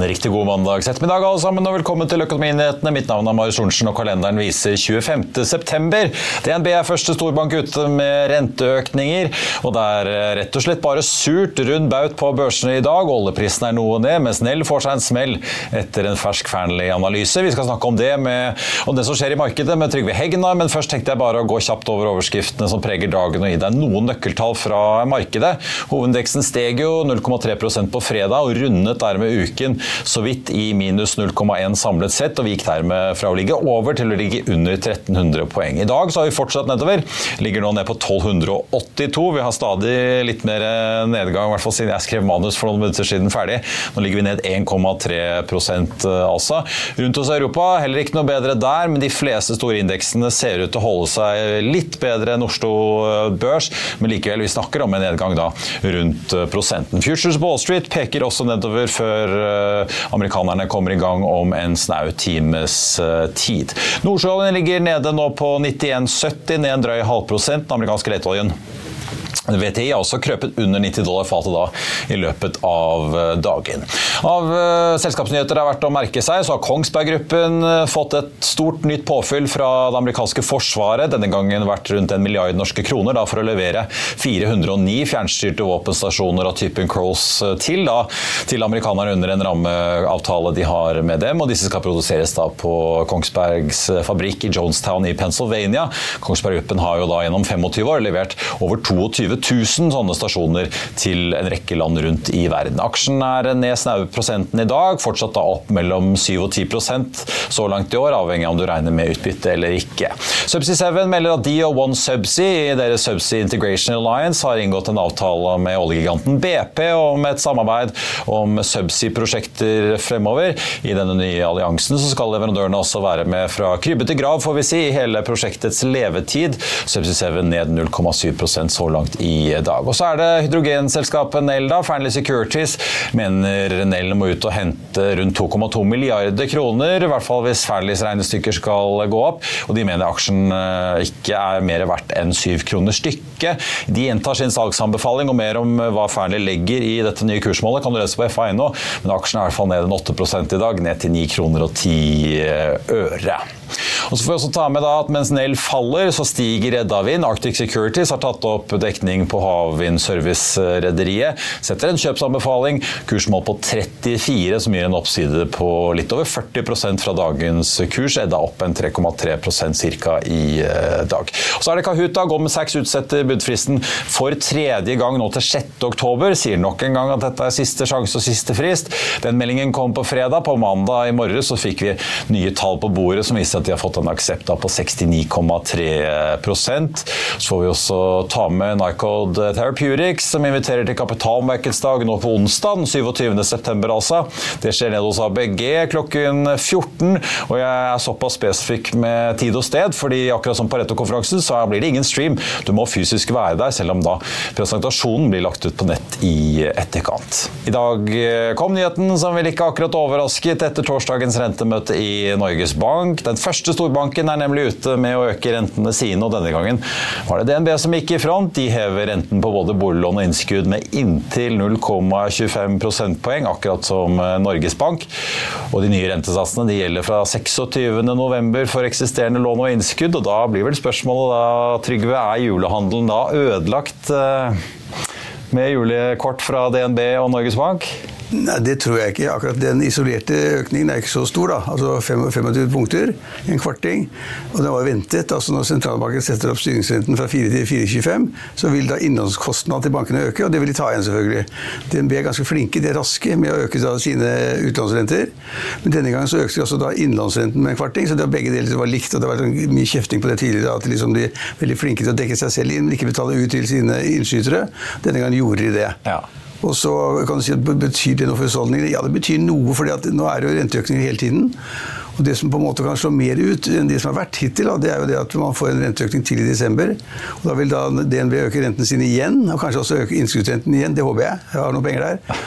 En riktig god mandags ettermiddag alle sammen, og velkommen til Økonominyhetene. Mitt navn er Marius Lorentzen, og kalenderen viser 25.9. DNB er første storbank ute med renteøkninger, og det er eh, rett og slett bare surt rund baut på børsene i dag. Oljeprisen er noe ned, mens Nell får seg en smell etter en fersk Fearnley-analyse. Vi skal snakke om det, med, om det som skjer i markedet med Trygve Hegna, men først tenkte jeg bare å gå kjapt over overskriftene som preger dagen og gi deg noen nøkkeltall fra markedet. Hovedindeksen steg jo 0,3% på fredag og rundet dermed uken så vidt i minus 0,1 samlet sett, og vi gikk dermed fra å ligge over til å ligge under 1300 poeng. I dag så har vi fortsatt nedover. Ligger nå ned på 1282. Vi har stadig litt mer nedgang, i hvert fall siden jeg skrev manus for noen minutter siden ferdig. Nå ligger vi ned 1,3% altså. Rundt hos Europa heller ikke noe bedre der, men de fleste store indeksene ser ut til å holde seg litt bedre enn Oslo Børs, men likevel, vi snakker om en nedgang da rundt prosenten. Futures Wall Street peker også nedover før eh, amerikanerne kommer i gang om en snau times eh, tid. Nordsjøoljen ligger nede nå på 91,70, ned en drøy halvprosent. Den amerikanske leteoljen VTI har også krøpet under 90 dollar fatet da i løpet av eh, dagen. Av uh, selskapsnyheter det er verdt å merke seg, så har Kongsberg Gruppen uh, fått et stort nytt påfyll fra det amerikanske forsvaret. Denne gangen vært rundt en milliard norske kroner da, for å levere 409 fjernstyrte våpenstasjoner av typen Cross uh, til, da, til amerikanerne under en rammeavtale de har med dem. og Disse skal produseres da på Kongsbergs fabrikk i Jonestown i Pennsylvania. Kongsberg Gruppen har jo da gjennom 25 år levert over 22 000 sånne stasjoner til en rekke land rundt i verden. Aksjen er ned snaue prosenten i dag, fortsatt da opp mellom 7 og 10% så langt i år, avhengig av om du regner med utbytte eller ikke. Subsea 7 melder at de og One Subsea i deres Subsea Integration Alliance har inngått en avtale med oljegiganten BP om et samarbeid om subsea-prosjekter fremover. I denne nye alliansen skal leverandørene også være med fra krybbe til grav, får vi si, i hele prosjektets levetid. Subsea 7 ned 0,7% så langt i dag. Og så er det hydrogenselskapet Nell, da. Fearnley Securities mener Nell må ut og hente rundt 2,2 milliarder kroner, i hvert fall hvis Fearnleys regnestykker skal gå opp. Og de mener aksjen eh, ikke er mer verdt enn 7 kroner stykket. De gjentar sin salgsanbefaling, og mer om hva Fearnley legger i dette nye kursmålet kan du lese på FA.no, men aksjen er i hvert fall ned en 8 i dag, ned til 9 kroner og 10 øre. Og så får vi også ta med at Mens Nell faller, så stiger Eddavind. Arctic Securities har tatt opp dekning på Havvindservice-rederiet. Setter en kjøpsanbefaling. Kursmål på 34, som gir en oppside på litt over 40% fra dagens kurs. Edda opp en 3,3% ca. i eh, dag. Og så er det Kahuta. Goldman Sachs utsetter budfristen for tredje gang nå til 6. oktober. Sier nok en gang at dette er siste sjanse og siste frist. Den meldingen kom på fredag. På mandag i morges så fikk vi nye tall på bordet som viste at de har fått en aksept på 69,3% Så får vi også ta med Nycode Therapeutics, som inviterer til kapitalmarkedsdag nå på onsdag, 27.9. altså. Det skjer nede hos ABG klokken 14, og jeg er såpass spesifikk med tid og sted, fordi akkurat som på Retto-konferansen så blir det ingen stream. Du må fysisk være der, selv om da presentasjonen blir lagt ut på nett i etterkant. I dag kom nyheten som vel ikke akkurat overrasket etter torsdagens rentemøte i Norges Bank. Den første storbanken er nemlig ute med å øke rentene sine, og denne gangen var det DNB som gikk i front. De hever renten på både boliglån og innskudd med inntil 0,25 prosentpoeng, akkurat som eh, Norges Bank. Og de nye rentesatsene de gjelder fra 26.11 for eksisterende lån og innskudd, og da blir vel spørsmålet da, Trygve, er julehandelen da ødelagt eh, med julekort fra DNB og Norges Bank? Nei, Det tror jeg ikke. Akkurat Den isolerte økningen er ikke så stor. da, altså 25 punkter, en kvarting. Og det var ventet. altså Når sentralbanken setter opp styringsrenten fra 4 til 4,25, så vil da innlånskostnadene til bankene øke, og det vil de ta igjen, selvfølgelig. DNB er ganske flinke, de er raske med å øke da sine utlånsrenter. Men denne gangen så økte de også da innlånsrenten med en kvarting, så det var begge deler var likt. og Det var mye kjefting på det tidligere, at liksom de er veldig flinke til å dekke seg selv inn, men ikke betale ut til sine innskytere. Denne gangen gjorde de det. Ja. Og så kan du si at Betyr det noe for husholdningene? Ja, det betyr noe, for nå er det jo renteøkninger hele tiden. Og Det som på en måte kan slå mer ut enn det som har vært hittil, det er jo det at man får en renteøkning til i desember. Og Da vil da DNB øke rentene sine igjen, og kanskje også øke innskuddsrenten igjen. Det håper jeg. Jeg har noen penger der.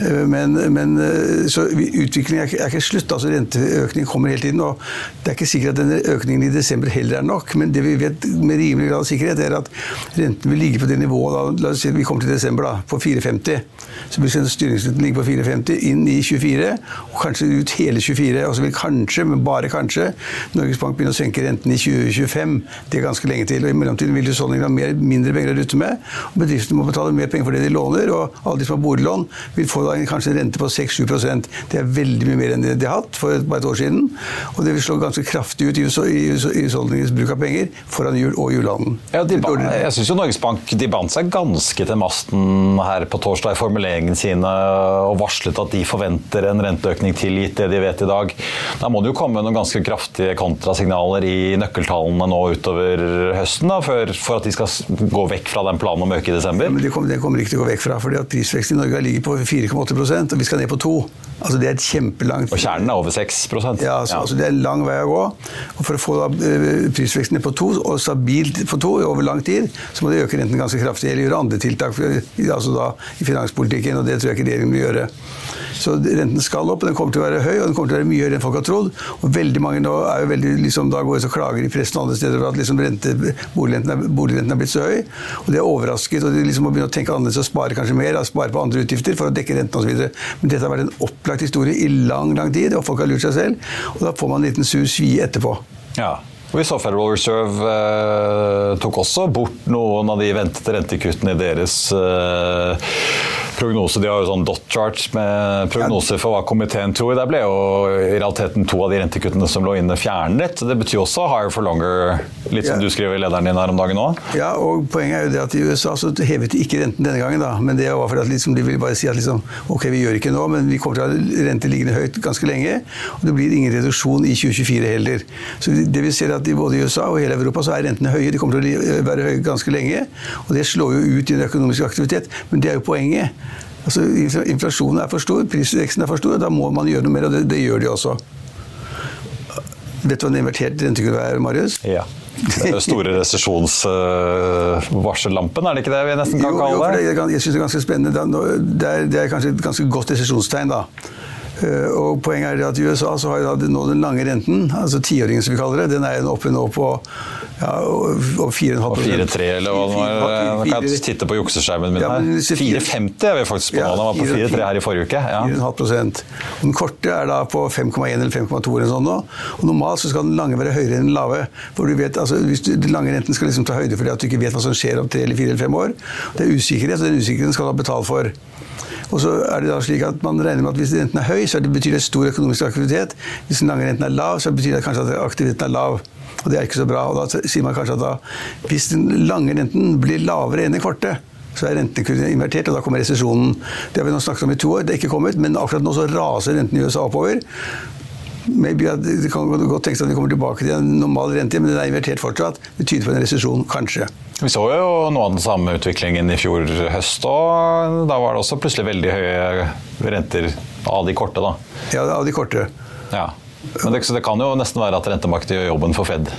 Eh, men, men så utviklingen er, er ikke slutt. altså Renteøkning kommer hele tiden. og Det er ikke sikkert at denne økningen i desember heller er nok, men det vi vet med rimelig grad av sikkerhet, er at renten vil ligge på det nivået da, la oss si vi kommer til desember da, på 4,50. Så vil styringsrenten ligge på 4,50 inn i 24, og kanskje ut hele 24. Og så vil kanskje, men bare kanskje, Norges Bank begynner å senke renten i 2025. Det er ganske lenge til. og I mellomtiden vil husholdningene ha mer, mindre penger å rutte med. og Bedriftene må betale mer penger for det de låner, og alle de som har boliglån, vil få da kanskje en rente på 6-7% Det er veldig mye mer enn det de har hatt for bare et år siden. Og det vil slå ganske kraftig ut i husholdningenes bruk av penger foran jul og julehandelen. Ja, jeg syns Norges Bank de bandt seg ganske til masten her på torsdag i formuleringene sine og varslet at de forventer en renteøkning til gitt det de vet i dag. Da må det jo komme noen ganske kraftige kontrasignaler i nøkkeltallene nå utover høsten da, for, for, at de skal gå vekk fra den planen om å øke i desember? Ja, men det kommer, det kommer ikke til å gå vekk fra, fordi at prisveksten i Norge ligger på 4,8% og vi skal ned på 2 Altså Det er et kjempelangt Og kjernen er over 6% Ja, altså, ja. altså det er en lang vei å gå. Og For å få da, eh, prisveksten ned på 2 og stabilt på 2 over lang tid, så må de øke renten ganske kraftig eller gjøre andre tiltak altså da, i finanspolitikken, og det tror jeg ikke regjeringen vil gjøre. Så renten skal opp, og den kommer til å være høy, og den kommer til å være mye høyere enn folk har trodd. Og veldig mange nå er jo veldig, liksom, da går og klager i pressen andre steder over at liksom, rente, boligrenten, er, boligrenten, er, blitt så høy. Og det er overrasket, og de liksom må begynne å tenke annerledes og spare kanskje mer, spare på andre utgifter for å dekke renten osv. Men dette har vært en opplagt historie i lang, lang tid, og folk har lurt seg selv. Og da får man en liten sur svie etterpå. Ja. Vi så Federal Reserve eh, tok også bort noen av de ventede rentekuttene i deres eh, prognose. De har jo sånn dot charts med prognoser for hva komiteen tror. Der ble jo i realiteten to av de rentekuttene som lå inne, fjernet. Det betyr også higher for longer, litt som ja. du skriver i lederen din her om dagen òg. Ja, og poenget er jo det at i USA så hevet de ikke renten denne gangen, da. Men det var fordi at liksom, de ville bare si at liksom, ok, vi gjør ikke nå, men vi kommer til å ha rente liggende høyt ganske lenge. Og det blir ingen reduksjon i 2024 heller. Så det vi ser at i både i USA og hele Europa så er rentene høye. De kommer til å være høye ganske lenge. Og det slår jo ut i den økonomiske aktivitet. Men det er jo poenget. Altså, inflasjonen er for stor, prisveksten er for stor, da må man gjøre noe mer, og det, det gjør de også. Vet du hva en invertert rentekurve er, Marius? Ja. Den store resesjonsvarsellampen, er det ikke det vi nesten kan kalle det? Jo, det jeg syns det er ganske spennende. Det er, det er kanskje et ganske godt resesjonstegn, da. Uh, og Poenget er at i USA så har nå den lange renten, altså tiåringen som vi kaller det, den er oppe nå på ja, og 4,5 Og 4,3 eller hva det var. Jeg kan titte på jukseskjermen min her. 4,50 er vi faktisk på nå. Den var på 4,3 her i forrige uke. Ja. 4,5% Den korte er da på 5,1 eller 5,2 eller sånn nå. Og normalt så skal den lange være høyere enn den lave. For du vet, altså, hvis du, Den lange renten skal liksom ta høyde for det at du ikke vet hva som skjer om tre eller fire eller fem år. Det er usikkerhet, og den usikkerheten skal du ha betalt for. Og så er det da slik at Man regner med at hvis renten er høy, så betyr det stor økonomisk aktivitet. Hvis den lange renten er lav, så betyr det kanskje at aktiviteten er lav. Og det er ikke så bra. og Da sier man kanskje at da, hvis den lange renten blir lavere enn den korte, så er rentekurven invertert, og da kommer resesjonen. Det har vi nå snakket om i to år, det er ikke kommet, men akkurat nå så raser renten i USA oppover. Maybe at Det kan godt tenkes at vi kommer tilbake til en normal rente, men den er invertert fortsatt. Det tyder på en resesjon, kanskje. Vi så jo noe av den samme utviklingen i fjor høst, og da var det også plutselig veldig høye renter av de korte, da. Ja, av de korte. Ja. Men det, det, kan jo nesten være at rentemarkedet gjør jobben for Fed?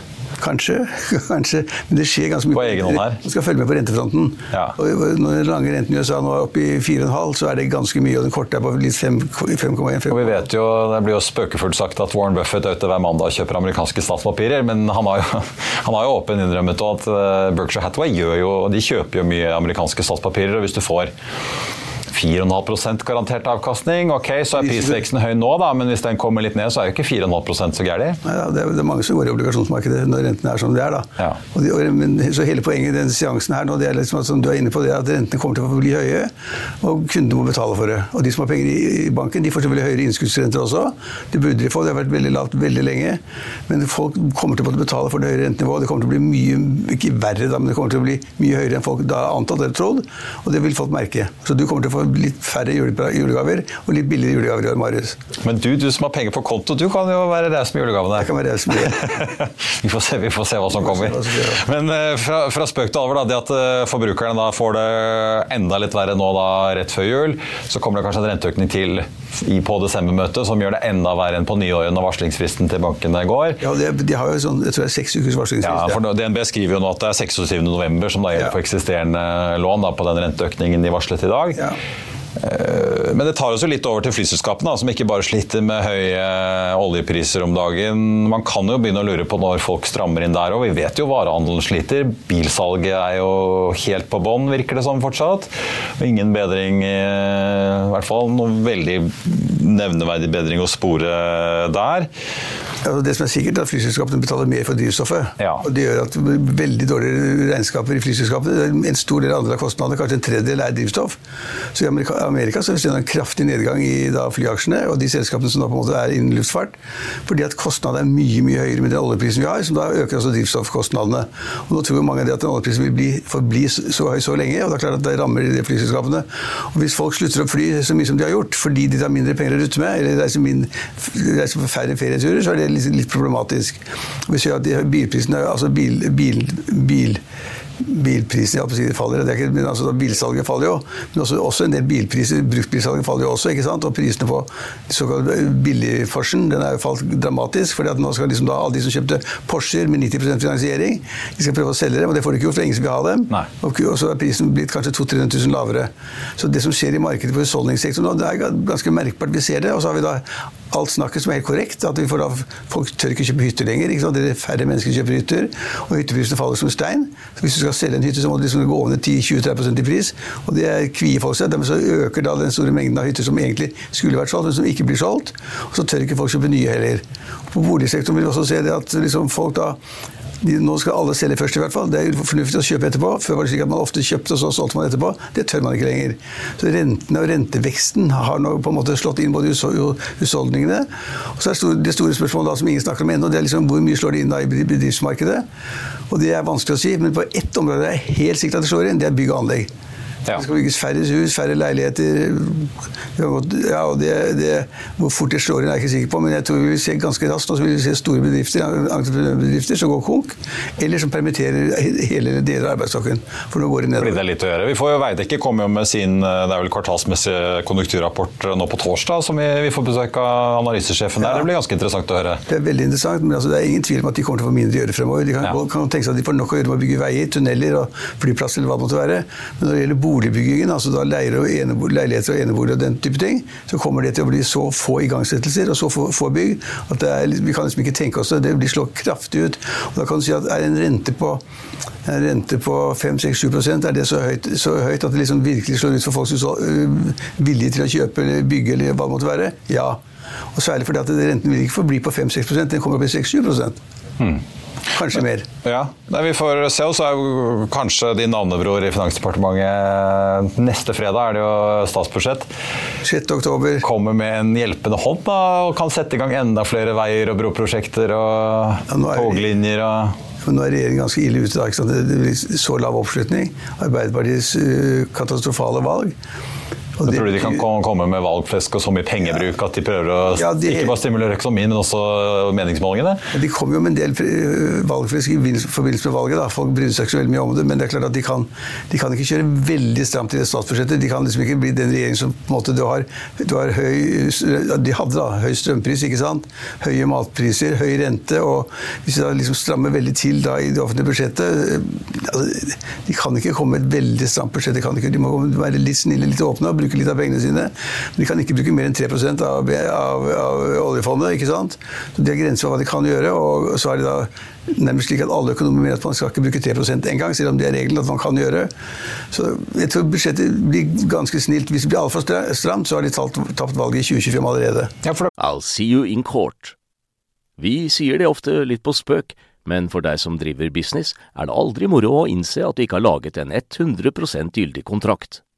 Kanskje, kanskje. Men det skjer ganske mye. På egen hånd her? Man skal følge med på rentefronten. Ja. Og når den lange renten i USA nå er oppe i 4,5, så er det ganske mye. Og den korte er på 5,1. Og vi vet jo, Det blir jo spøkefullt sagt at Warren Buffett er ute hver mandag og kjøper amerikanske statspapirer, men han har jo, han har jo åpen innrømmet at eh, Berkshire Hathaway gjør jo, de kjøper jo mye amerikanske statspapirer. og hvis du får 4,5% garantert avkastning. Ok, så er prisveksten høy nå, da, men hvis den kommer litt ned, så er jo ikke 4,5% så gærent. Ja, det, er mange som går i obligasjonsmarkedet når rentene er som de er. da. Ja. Og de, og, men, så hele poenget i den seansen her nå, det er liksom, som du er inne på, det er at rentene kommer til å bli høye, og kundene må betale for det. Og de som har penger i, i banken, de får selvfølgelig høyere innskuddsrenter også. Det burde de få, det har vært veldig lavt veldig lenge. Men folk kommer til å betale for det høye rentenivået. Det kommer til å bli mye, ikke verre, da, men det kommer til å bli mye høyere enn folk da antatt eller trodd, og det vil folk merke. Så du kommer til å få litt færre julegaver og litt billigere julegaver i år, Marius. Men du, du som har penger på konto, du kan jo være raus med julegavene. Jeg kan være raus med det. vi, får se, vi får se hva som kommer. Men uh, fra, fra, spøk til alvor, da, det at uh, forbrukerne da får det enda litt verre nå da rett før jul, så kommer det kanskje en renteøkning til i, på desembermøtet som gjør det enda verre enn på nyåret når varslingsfristen til bankene går. Ja, de, de har jo sånn, jeg tror det er seks ukers varslingsfrist. Ja, for DNB skriver jo nå at det er 26.11 som da gjelder ja. for eksisterende lån da, på den renteøkningen de varslet i dag. Ja. Eh, men det tar oss jo litt over til flyselskapene, som ikke bare sliter med høye oljepriser om dagen. Man kan jo begynne å lure på når folk strammer inn der òg. Vi vet jo varehandelen sliter. Bilsalget er jo helt på bånn, virker det som fortsatt. Ingen bedring, i hvert fall noe veldig nevneverdig bedring å spore der. Altså det som er sikkert, er at flyselskapene betaler mer for drivstoffet. Ja. og Det gjør at veldig dårlige regnskaper i flyselskapene. En stor del andre av kostnadene, kanskje en tredjedel, er drivstoff. Så i Amerika så ser vi en kraftig nedgang i da, flyaksjene og de selskapene som da på en måte er innen luftfart. Fordi at kostnadene er mye mye høyere med den oljeprisen vi har, som da øker altså drivstoffkostnadene. Og Nå tror mange at den oljeprisen vil bli, forbli så høy så lenge, og det er klart at det rammer de flyselskapene. Og Hvis folk slutter å fly så mye som de har gjort, fordi de tar mindre penger å rutte med, eller reiser, mindre, reiser færre ferieturer, så er det litt, litt problematisk. Vi ser at bilprisene, altså bil, bil, bil bilprisene si, faller. Det er ikke, men altså, Bilsalget faller jo, men også, også en del bilpriser. Bruktbilsalget faller jo også. ikke sant? Og prisene på såkalt billigforsen den er jo falt dramatisk. fordi at nå skal liksom da alle de som kjøpte Porscher med 90% finansiering, de skal prøve å selge dem. og Det får de ikke gjort, for ingen vil ha dem. Og, og, så er prisen blitt kanskje 200 000 lavere. Så det som skjer i markedet for husholdningssektoren nå, det er ganske merkbart. Vi ser det. Og så har vi da alt snakket som er helt korrekt. at vi får da, Folk tør ikke kjøpe hytter lenger. ikke sant? Det er færre mennesker som kjøper hytter. Og hytteprisene faller som stein. Så hvis du skal selge en hytte, så må du liksom gå ned 10-20-30 i pris. Og det kvier folk seg. Dermed så øker da den store mengden av hytter som egentlig skulle vært solgt, men som ikke blir solgt. Og så tør ikke folk kjøpe nye heller. På boligsektoren vil vi også se det at liksom folk da nå skal alle selge først, i hvert fall. Det er fornuftig å kjøpe etterpå. Før var det slik at man ofte kjøpte, og så solgte man etterpå. Det tør man ikke lenger. Så rentene og renteveksten har nå på en måte slått inn både husholdningene. Og så er det store spørsmålet da, som ingen snakker om ennå, det er liksom hvor mye slår det inn da i bedriftsmarkedet. Og det er vanskelig å si, men på ett område er jeg helt sikkert at det slår inn. Det er bygg og anlegg. Det skal bygges færre hus, færre leiligheter. Ja, og det, det, hvor fort det slår inn, er jeg ikke sikker på, men jeg tror vi vil se ganske raskt og vil vi se store bedrifter, entreprenørbedrifter som går konk, eller som permitterer hele eller deler av arbeidsstokken. For nå går det nedover. Fordi det litt å gjøre. Vi får jo Veidekke komme jo med sin det er vel kvartalsmessige konjunkturrapport nå på torsdag, som vi, vi får besøk av analysesjefen der. Ja. Det blir ganske interessant å høre. Det er veldig interessant, men altså, det er ingen tvil om at de kommer til å få mindre å gjøre fremover. De kan, ja. kan tenke seg at de får nok å gjøre med å bygge veier, tunneler og flyplasser eller hva det måtte være. Men når det gjelder bolig boligbyggingen, altså da leirer og enebo, leiligheter og eneboliger og den type ting, så kommer det til å bli så få igangsettelser og så få, få bygg at er, vi kan liksom ikke tenke oss det. Det blir slått kraftig ut. Og da kan du si at er en rente på, en rente på 5-6-7% er det så høyt, så høyt, at det liksom virkelig slår ut for folk som er øh, villige til å kjøpe eller bygge eller hva det måtte være? Ja. Og særlig fordi at renten vil ikke forbli på 5-6% den kommer opp i 6-7 hmm. Kanskje mer. Ja, Nei, Vi får se. Og så er jo kanskje din navnebror i Finansdepartementet Neste fredag er det jo statsbudsjett. 6. oktober. Kommer med en hjelpende hånd da, og kan sette i gang enda flere veier og broprosjekter og ja, toglinjer. og... Men nå er regjeringen ganske ille ute. Da, det blir så lav oppslutning. Arbeiderpartiets uh, katastrofale valg. Og tror du de kan komme med valgflesk og så mye pengebruk at de prøver å ja, de, ikke bare stimulere økonomien, men også meningsmålingene? De kommer jo med en del valgflesk i forbindelse med valget. Da. Folk bryr seg ikke så veldig mye om det, men det er klart at de kan, de kan ikke kjøre veldig stramt i det statsbudsjettet. De kan liksom ikke bli den regjeringen som på en måte du har, du har høy De hadde da høy strømpris, ikke sant? Høye matpriser, høy rente. og Hvis de da liksom strammer veldig til da i det offentlige budsjettet eh, altså, De kan ikke komme med et veldig stramt budsjett. De, kan ikke, de må være litt snille, litt åpne. og bruke litt av pengene sine. Men de kan ikke bruke mer enn 3% av, av, av oljefondet. ikke sant? Så De har grenser for hva de kan gjøre. og så er det da nærmest slik at alle økonomer mener at man skal ikke bruke 3% engang, selv om det er regelen at man kan gjøre. Så jeg tror budsjettet blir ganske snilt. Hvis det blir altfor stramt, så har de tapt valget i 2025 allerede. Ja, I'll see you in court. Vi sier det ofte litt på spøk, men for deg som driver business, er det aldri moro å innse at du ikke har laget en 100% gyldig kontrakt.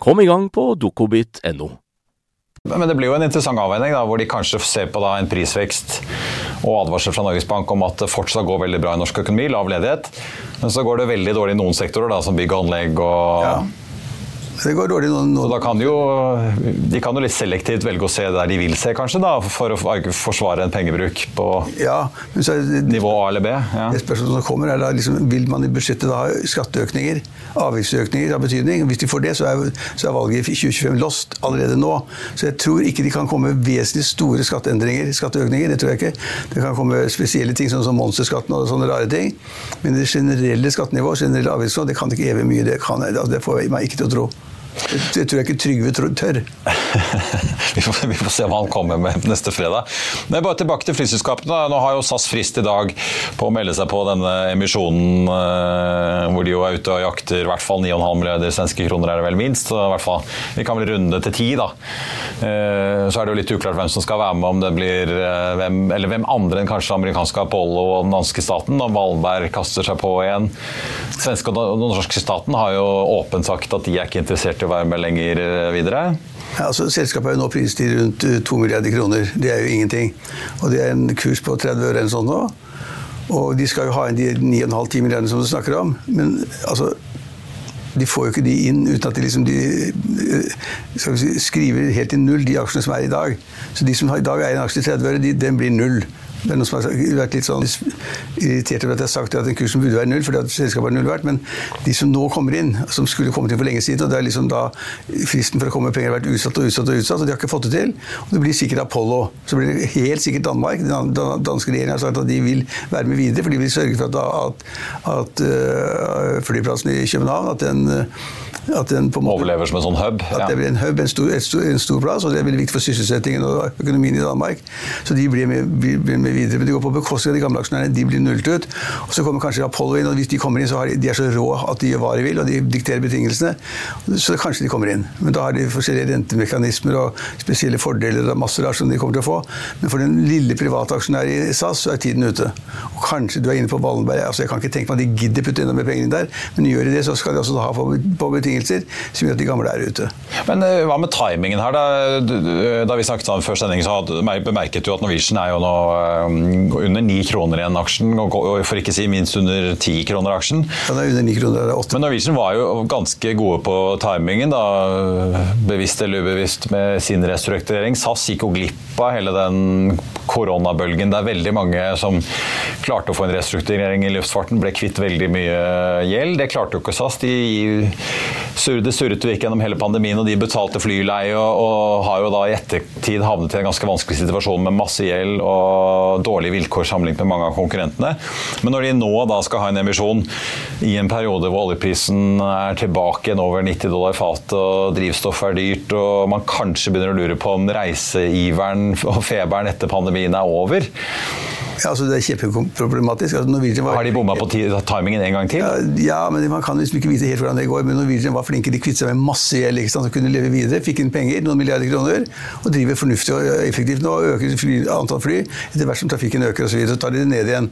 Kom i gang på dokobit.no. Men det blir jo en interessant avveining, da, hvor de kanskje ser på da, en prisvekst og advarsel fra Norges Bank om at det fortsatt går veldig bra i norsk økonomi, lav ledighet. Men så går det veldig dårlig i noen sektorer, da, som bygg og anlegg og ja. Det går dårlig nå. nå. da kan de, jo, de kan jo litt selektivt velge å se der de vil se, kanskje, da, for å forsvare en pengebruk på ja, det, nivå A eller B. Ja. Det spørsmålet som kommer er da, liksom, Vil man i budsjettet da ha skatteøkninger, avgiftsøkninger av betydning? Hvis de får det, så er, så er valget i 2025 lost allerede nå. Så jeg tror ikke de kan komme vesentlig store skatteendringer, skatteøkninger. Det tror jeg ikke. Det kan komme spesielle ting, sånn som monsterskatten og sånne rare ting. Men det generelle skattenivået, generelle avgiftsnivå, det kan ikke evig mye. Det, kan, altså, det får jeg meg ikke til å tro. Det tror jeg ikke Trygve tør. vi, får, vi, får, se hva han kommer med neste fredag. Men bare tilbake til flyselskapene. Nå har jo SAS frist i dag på å melde seg på denne emisjonen eh, hvor de jo er ute og jakter i hvert fall 9,5 milliarder svenske kroner, er det vel minst. I hvert fall, Vi kan vel runde til 10, da. Eh, så er det jo litt uklart hvem som skal være med, om det blir eh, hvem, eller hvem andre enn kanskje amerikanske Apollo og den danske staten, Om Valberg kaster seg på igjen. Svenske og den norske staten har jo åpent sagt at de er ikke interessert i å være med lenger videre. Ja, altså, selskapet er jo nå priset til rundt 2 milliarder kroner. Det er jo ingenting. Og det er en kurs på 30 øre eller sånn nå. Og de skal jo ha inn de 9,5-10 milliardene som du snakker om. Men altså de får jo ikke de inn uten at de, liksom, de si, skriver helt til null de aksjene som er i dag. Så de som i dag eier en aksje til 30 øre, den blir null. Det er noen som har vært litt sånn irritert over at jeg har sagt at den kursen burde være null, fordi at selskapet er null verdt. Men de som nå kommer inn, som skulle kommet inn for lenge siden, og det er liksom da fristen for å komme med penger har vært utsatt og utsatt og utsatt, og de har ikke fått det til. Og det blir sikkert Apollo. Så blir det helt sikkert Danmark. Den danske regjeringen har sagt at de vil være med videre, for de vil sørge for at, at, at uh, flyplassen i København at den at den på en måte, Overlever som en sånn hub? At det blir en hub, en stor, stor, en stor, plass, og det er veldig viktig for sysselsettingen og økonomien i Danmark. Så de blir med, blir med videre. Men de går på bekostning av de gamle aksjonærene. De blir nullet ut. Og så kommer kanskje Apollo inn, og hvis de kommer inn, så har de, de er så rå at de gjør hva de vil, og de dikterer betingelsene. Så kanskje de kommer inn. Men da har de forskjellige rentemekanismer og spesielle fordeler og masse rart som de kommer til å få. Men for den lille private aksjonæren i SAS, så er tiden ute. Og kanskje du er inne på Wallenberg. altså Jeg kan ikke tenke meg at de gidder putte enda mer penger inn der, men gjør de det, så skal de også ha på, betingelser som gjør at de gamle er ute. Men uh, hva med timingen her? Da, da vi snakket sammen før sending, så bemerket du at Norwegian er jo nå uh, under 9 kroner igjen aksjen, for ikke å si minst under 10 kroner aksjen. Ja, det er under 9 kroner, det er 8. Men Norwegian var jo ganske gode på timingen, da, bevisst eller ubevisst, med sin restrukturering. SAS gikk jo glipp av hele den koronabølgen. Det er veldig mange som klarte å få en restrukturering i luftfarten, ble kvitt veldig mye gjeld. Det klarte jo ikke SAS. De det surret jo ikke gjennom hele pandemien, og de betalte flyleie og, og, har jo da i ettertid havnet i en ganske vanskelig situasjon med masse gjeld og dårlige vilkår sammenlignet med mange av konkurrentene. Men når de nå da skal ha en emisjon i en periode hvor oljeprisen er tilbake igjen over 90 dollar fatet og drivstoff er dyrt, og man kanskje begynner å lure på om reiseiveren og feberen etter pandemien er over ja, altså Det er kjempeproblematisk. Altså, var, Har de bomma på timingen en gang til? Ja, ja, men man kan liksom ikke vite helt hvordan det går. Men Norwegian var flinke. De kvittet seg med masse gjeld og kunne leve videre. Fikk inn penger, noen milliarder kroner, og driver fornuftig og effektivt nå. Øker fly, antall fly etter hvert som trafikken øker osv. Så, videre, så tar de det ned igjen.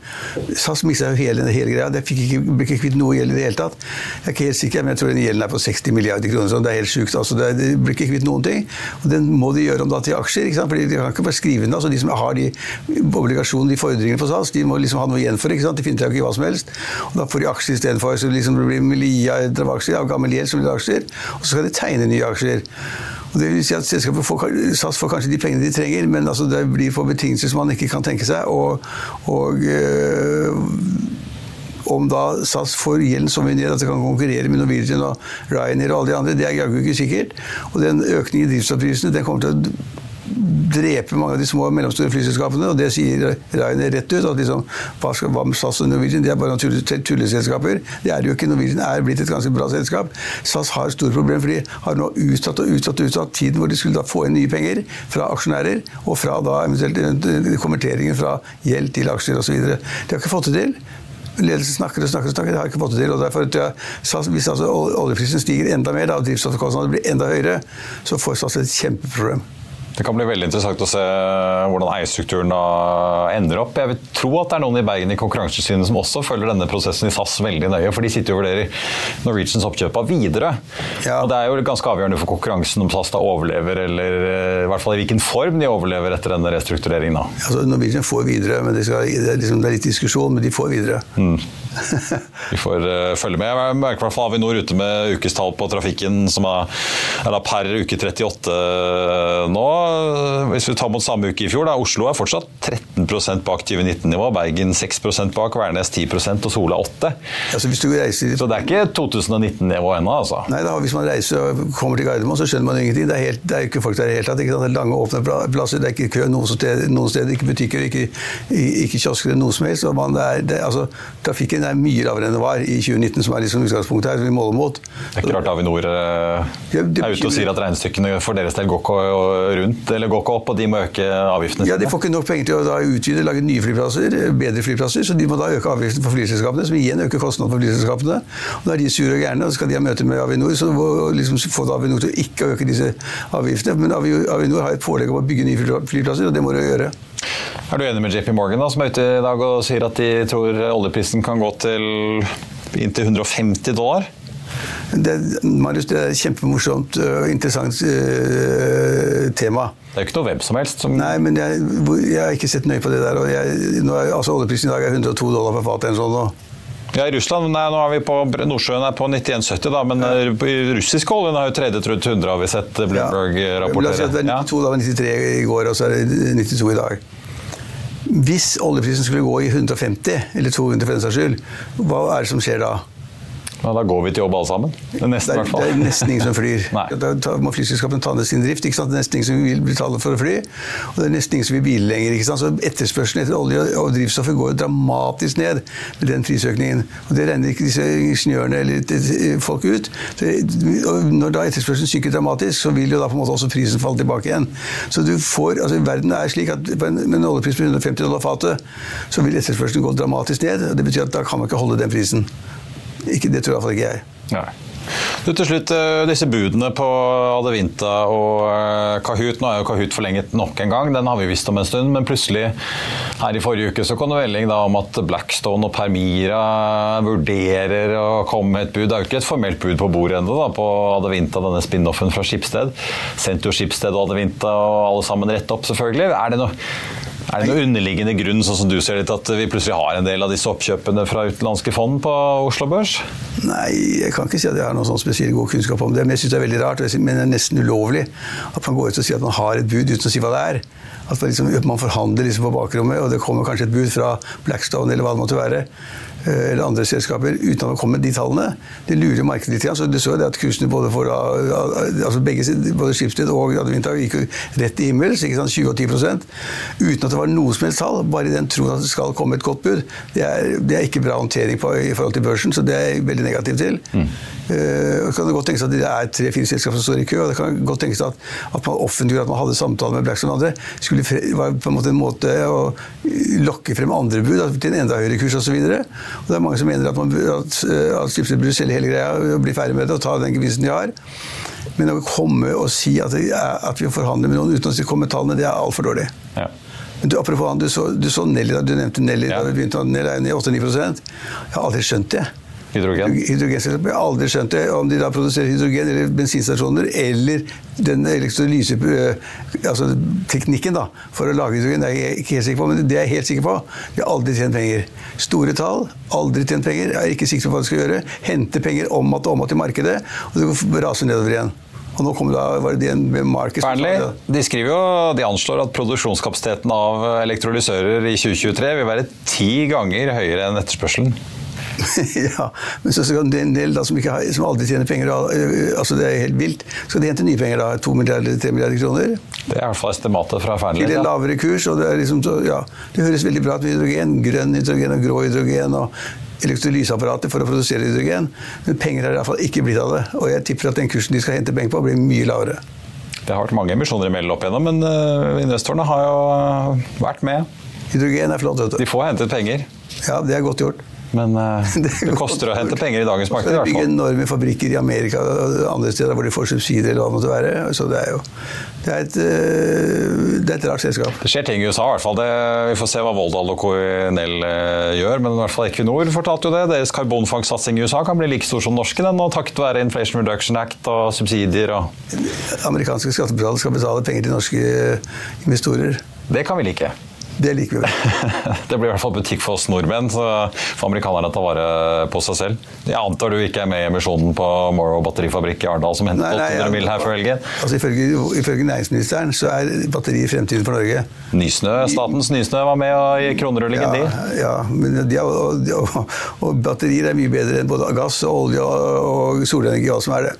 SAS mista jo hele, hele greia. Det fikk ikke, ble ikke kvitt noe gjeld i det hele tatt. Jeg er ikke helt sikker, men jeg tror den gjelden er på 60 milliarder kroner. Så det er helt sjukt. Altså, det, det blir ikke kvitt noen ting. Og den må de gjøre om da til aksjer. ikke sant? Fordi De kan ikke bare skrive den. altså De som har de obligasjonene, de fordringene på SAS, de må liksom ha noe igjen for. det. De finner ikke hva som helst. Og Da får de aksjer istedenfor. Så liksom det blir milliarder av aksjer av gammel gjeld som aksjer. Og så skal de tegne nye aksjer. Og det vil si at Selskapet får, SAS får kanskje de pengene de trenger, men altså det blir på betingelser som man ikke kan tenke seg. Og, og øh, om da SAS får gjelden så mye ned at det kan konkurrere med Norwegian og Ryanair og alle de andre, det er jaggu ikke sikkert. Og den økningen i drivstoffprisene den kommer til å drepe mange av de små og mellomstore flyselskapene. Og det sier Ryanair rett ut. at liksom, hva, med SAS og Norwegian? De er bare tulleselskaper. Det er det jo ikke. Norwegian er blitt et ganske bra selskap. SAS har store problemer, for de har nå utsatt og utsatt og utsatt tiden hvor de skulle da få inn nye penger fra aksjonærer, og fra da eventuelt konverteringen fra gjeld til aksjer osv. De har ikke fått det til. Ledelsen snakker og snakker, og snakker, det har ikke fått det til. og derfor, Hvis altså oljeprisen stiger enda mer, og drivstoffkostnadene blir enda høyere, så får SAS et kjempeproblem. Det kan bli veldig interessant å se hvordan eierstrukturen ender opp. Jeg vil tro at det er noen i Bergen i Konkurransetilsynet som også følger denne prosessen i SAS veldig nøye, for de sitter jo og vurderer Norwegians oppkjøp av videre. Ja. Og Det er jo ganske avgjørende for konkurransen om SAS da overlever, eller eh, i hvert fall i hvilken form de overlever etter denne restruktureringen. Altså, Norwegian får videre, men det, skal, det, er liksom, det, er litt diskusjon, men de får videre. Mm. Vi får uh, følge med. Jeg merker i hvert fall Avinor ute med ukestall på trafikken som er, er per uke 38 nå. Hvis vi tar mot samme uke i fjor, da, Oslo er fortsatt 13% bak 2019-nivå. Bergen 6% bak, Værnes 10% og Sola 8 altså, reiser... Så det er ikke 2019-nivå ennå, altså? Nei, da, hvis man reiser og kommer til Gardermoen, så skjønner man ingenting. Det er, helt, det er ikke folk der i det hele tatt. Det er lange, åpne plasser, det er ikke kø noen steder, noen steder ikke butikker, ikke, ikke kiosker, noe som helst. Man, det er, det, altså, trafikken er mye lavere enn det var i 2019, som er liksom utgangspunktet her. som vi måler mot. Det er ikke rart Avinor eh, er ute og sier at regnestykkene for deres del går ikke rundt, eller går ikke opp, og de må øke avgiftene sine. Ja, De får ikke nok penger til å utvide, lage nye flyplasser, bedre flyplasser, så de må da øke avgiftene for flyselskapene, som igjen øker kostnadene for flyselskapene. Og Da er de sure og gærne, og så skal de ha møte med Avinor, så må liksom få Avinor til å ikke øke disse avgiftene. Men Avinor har et pålegg om å bygge nye flyplasser, og det må de gjøre. Er du enig med JP Morgan, da, som er ute i dag og sier at de tror oljeprisen kan gå til inntil 150 dollar? Det, Marius, det er et kjempemorsomt og interessant uh, tema. Det er jo ikke noe hvem som helst som Nei, men jeg, jeg, har ikke sett nøye på det der. jeg, er, altså Oljeprisen i dag er 102 dollar for fatet. Sånn, ja, i Russland, nei, nå er vi på Nordsjøen er på 91,70, da, men ja. Eh, russisk olje har jo tredje rundt 100, har vi sett Bloomberg ja. rapportere. Si det er 92, da var 93 i går, og så er det 92 i dag. Hvis oljeprisen skulle gå i 150, eller 200 for den saks skyld, hva er det som skjer da? Ja, da går vi til jobb alle sammen. Det er nesten, det er, det er nesten ingen som flyr. da må flyselskapene ta ned sin drift. Det er nesten ingen som vil betale for å fly. Og det er nesten ingen som vil bile lenger. Så etterspørselen etter olje og drivstoffet går dramatisk ned med den prisøkningen. Og det regner ikke disse ingeniørene eller folk ut. og når da etterspørselen synker dramatisk, så vil jo da på en måte også prisen falle tilbake igjen. Så du får, altså Verden er slik at med en oljepris på 150 dollar fatet, så vil etterspørselen gå dramatisk ned. og Det betyr at da kan man ikke holde den prisen. Ikke, det tror iallfall ikke jeg. Nei. Du, til slutt, eh, disse budene på Adevinta og eh, Kahoot. Nå er jo Kahoot forlenget nok en gang, den har vi visst om en stund. Men plutselig her i forrige uke så kom det melding om at Blackstone og Permira vurderer å komme med et bud. Det er jo ikke et formelt bud på bordet ennå på Adevinta, denne spin-offen fra Skipsted. Sendte jo Skipsted og Adevinta og alle sammen rett opp, selvfølgelig. Er det noe er det noen underliggende grunn sånn som du ser litt, at vi plutselig har en del av disse oppkjøpene fra utenlandske fond på Oslo Børs? Nei, jeg kan ikke si at jeg har noen sånn spesielt god kunnskap om det. Men jeg syns det er veldig rart, men det er nesten ulovlig at man går ut og sier at man har et bud uten å si hva det er. At man, liksom, man forhandler liksom på bakrommet, og det kommer kanskje et bud fra Blackstone eller hva det måtte være. Eh, eller andre selskaper uten at det med de tallene. Det lurer markedet litt. Så du så jo det at kursene både for altså begge, både Schibsted og Adevinta gikk rett i himmels, 20 og 10% uten at det var noe som helst tall. Bare i den troen at det skal komme et godt bud. Det er, det er ikke bra håndtering på, i forhold til børsen, så det er jeg veldig negativ til. Mm. Uh, det kan godt tenkes at det er tre-fire selskaper som står i kø. og Det kan godt tenkes at, at man offentliggjorde at man hadde samtaler med Blackstone og andre. skulle var på en måte en måte å lokke frem andre bud til en enda høyere kurs osv. Det er mange som mener at, man, at, eh, at Schibsted burde selge hele greia og bli ferdig med det og ta den gevinsten de har. Men å komme og si at, at vi forhandler med noen uten å komme med tallene, det er altfor dårlig. Ja. Men du, apropos han, du så, du så Nelly, du nevnte Nelly ja. da vi begynte, Nelly er ned 8-9 Jeg har aldri skjønt det. Hydrogen? Hydrogenselskapet. Jeg har aldri skjønt det. Om de da produserer hydrogen eller bensinstasjoner eller den elektrolyseteknikken eh, altså da, for å lage hydrogen, det er jeg ikke helt sikker på. Men det er jeg helt sikker på. De har aldri tjent penger. Store tall, aldri tjent penger. Jeg er ikke sikker på hva de skal gjøre. Hente penger om og om at i markedet, og det raser nedover igjen. Og nå kom da, var det DNB Markets Fearnley, de skriver jo, de anslår at produksjonskapasiteten av elektrolysører i 2023 vil være ti ganger høyere enn etterspørselen. ja, men så skal en del da, som, har, som, aldri tjener penger, altså det er helt vilt, skal de hente nye penger da? To milliarder, tre milliarder kroner? Det er i hvert fall estimatet fra til en lavere kurs. og Det, er liksom så, ja, det høres veldig bra ut med hydrogen. Grønn hydrogen og grå hydrogen. og Elektrolyseapparater for å produsere hydrogen. Men penger er det iallfall ikke blitt av det. Og jeg tipper at den kursen de skal hente penger på, blir mye lavere. Det har vært mange emisjoner i Meld opp igjennom, men eh, investorene har jo vært med. Hydrogen er flott, vet du. De får hentet penger, Ja, det er godt gjort. Men eh, Det det koster å hente penger i dagens marked. i Så hvert de bygger enorme fabrikker i Amerika og andre steder hvor de får subsidier eller hva det måtte være. Så det er jo det er et, øh, det er et rart selskap. Det skjer ting i USA, i hvert fall. Det, vi får se hva Voldal og Coinel eh, gjør. Men i hvert fall Equinor fortalte jo det. Deres karbonfangstsatsing i USA kan bli like stor som norske, den, og takket være Inflation Reduction Act og subsidier. og Amerikanske skattebetalere skal betale penger til norske investorer. Det kan vi like. Det liker vi vel. Det blir i hvert fall butikk for oss nordmenn, så får amerikanerne ta vare på seg selv. Jeg antar du ikke er med i emisjonen på Morrow batterifabrikk i Arendal som hentet Nei, nei, 800 mill. her før helgen? Altså, ifølge, ifølge næringsministeren så er batteri fremtiden for Norge. Nysnø, Statens Nysnø var med og i kronerullingen, Ja, de. ja men de, er, og, og, og batterier er mye bedre enn både gass, og olje og, og solenergi. Hva som er det.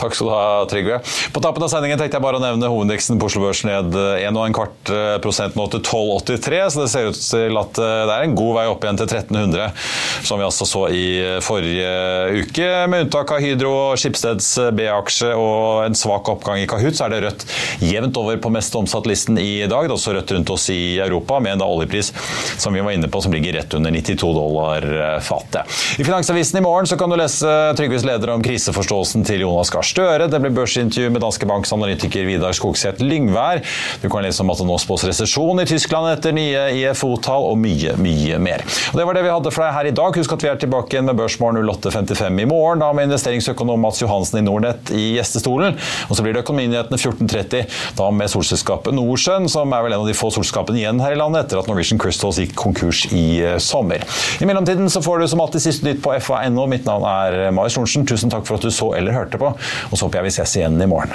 Takk skal du ha, Trygve. På tappen av sendingen tenkte jeg bare å nevne hovedindeksen på Oslo Børs ned 1,25 prosent nå til 12,83, så det ser ut til at eh, det er en god vei opp igjen til 1300, som vi altså så i forrige uke. Med unntak av Hydro Skipsteds B-aksje og en svak oppgang i Kahoot, så er det rødt jevnt over på mest omsatt-listen i dag. Det er også rødt rundt oss i Europa, med en oljepris som vi var inne på, som ligger rett under 92 dollar fatet. I Finansavisen i morgen kan du lese Trygves leder om kriseforståelsen til Jonas Gahr Støre. Det blir børsintervju med Danske Banks analytiker Vidar Skogseth Lyngvær. Du kan lese om at det nå spås resesjon i Tyskland etter nye IFO-tall, og mye, mye mer. Og Det var det vi hadde for deg her i dag. Husk at vi er tilbake igjen med Børsmorgen 08.55 i morgen, da med investeringsøkonom Mats Johansen i Nordnett i gjestestolen. Og så blir det Økonominyhetene 14.30, da med solselskapet Nordsjøen, som er vel en av de få solselskapene igjen her i landet etter at Norwegian Crystals gikk konkurs i eh, sommer. I mellomtiden så får du som alltid siste nytt på fa.no. Mitt navn er Marius Lorentzen. Tusen takk for at du så eller hørte på, og så håper jeg vi ses igjen i morgen.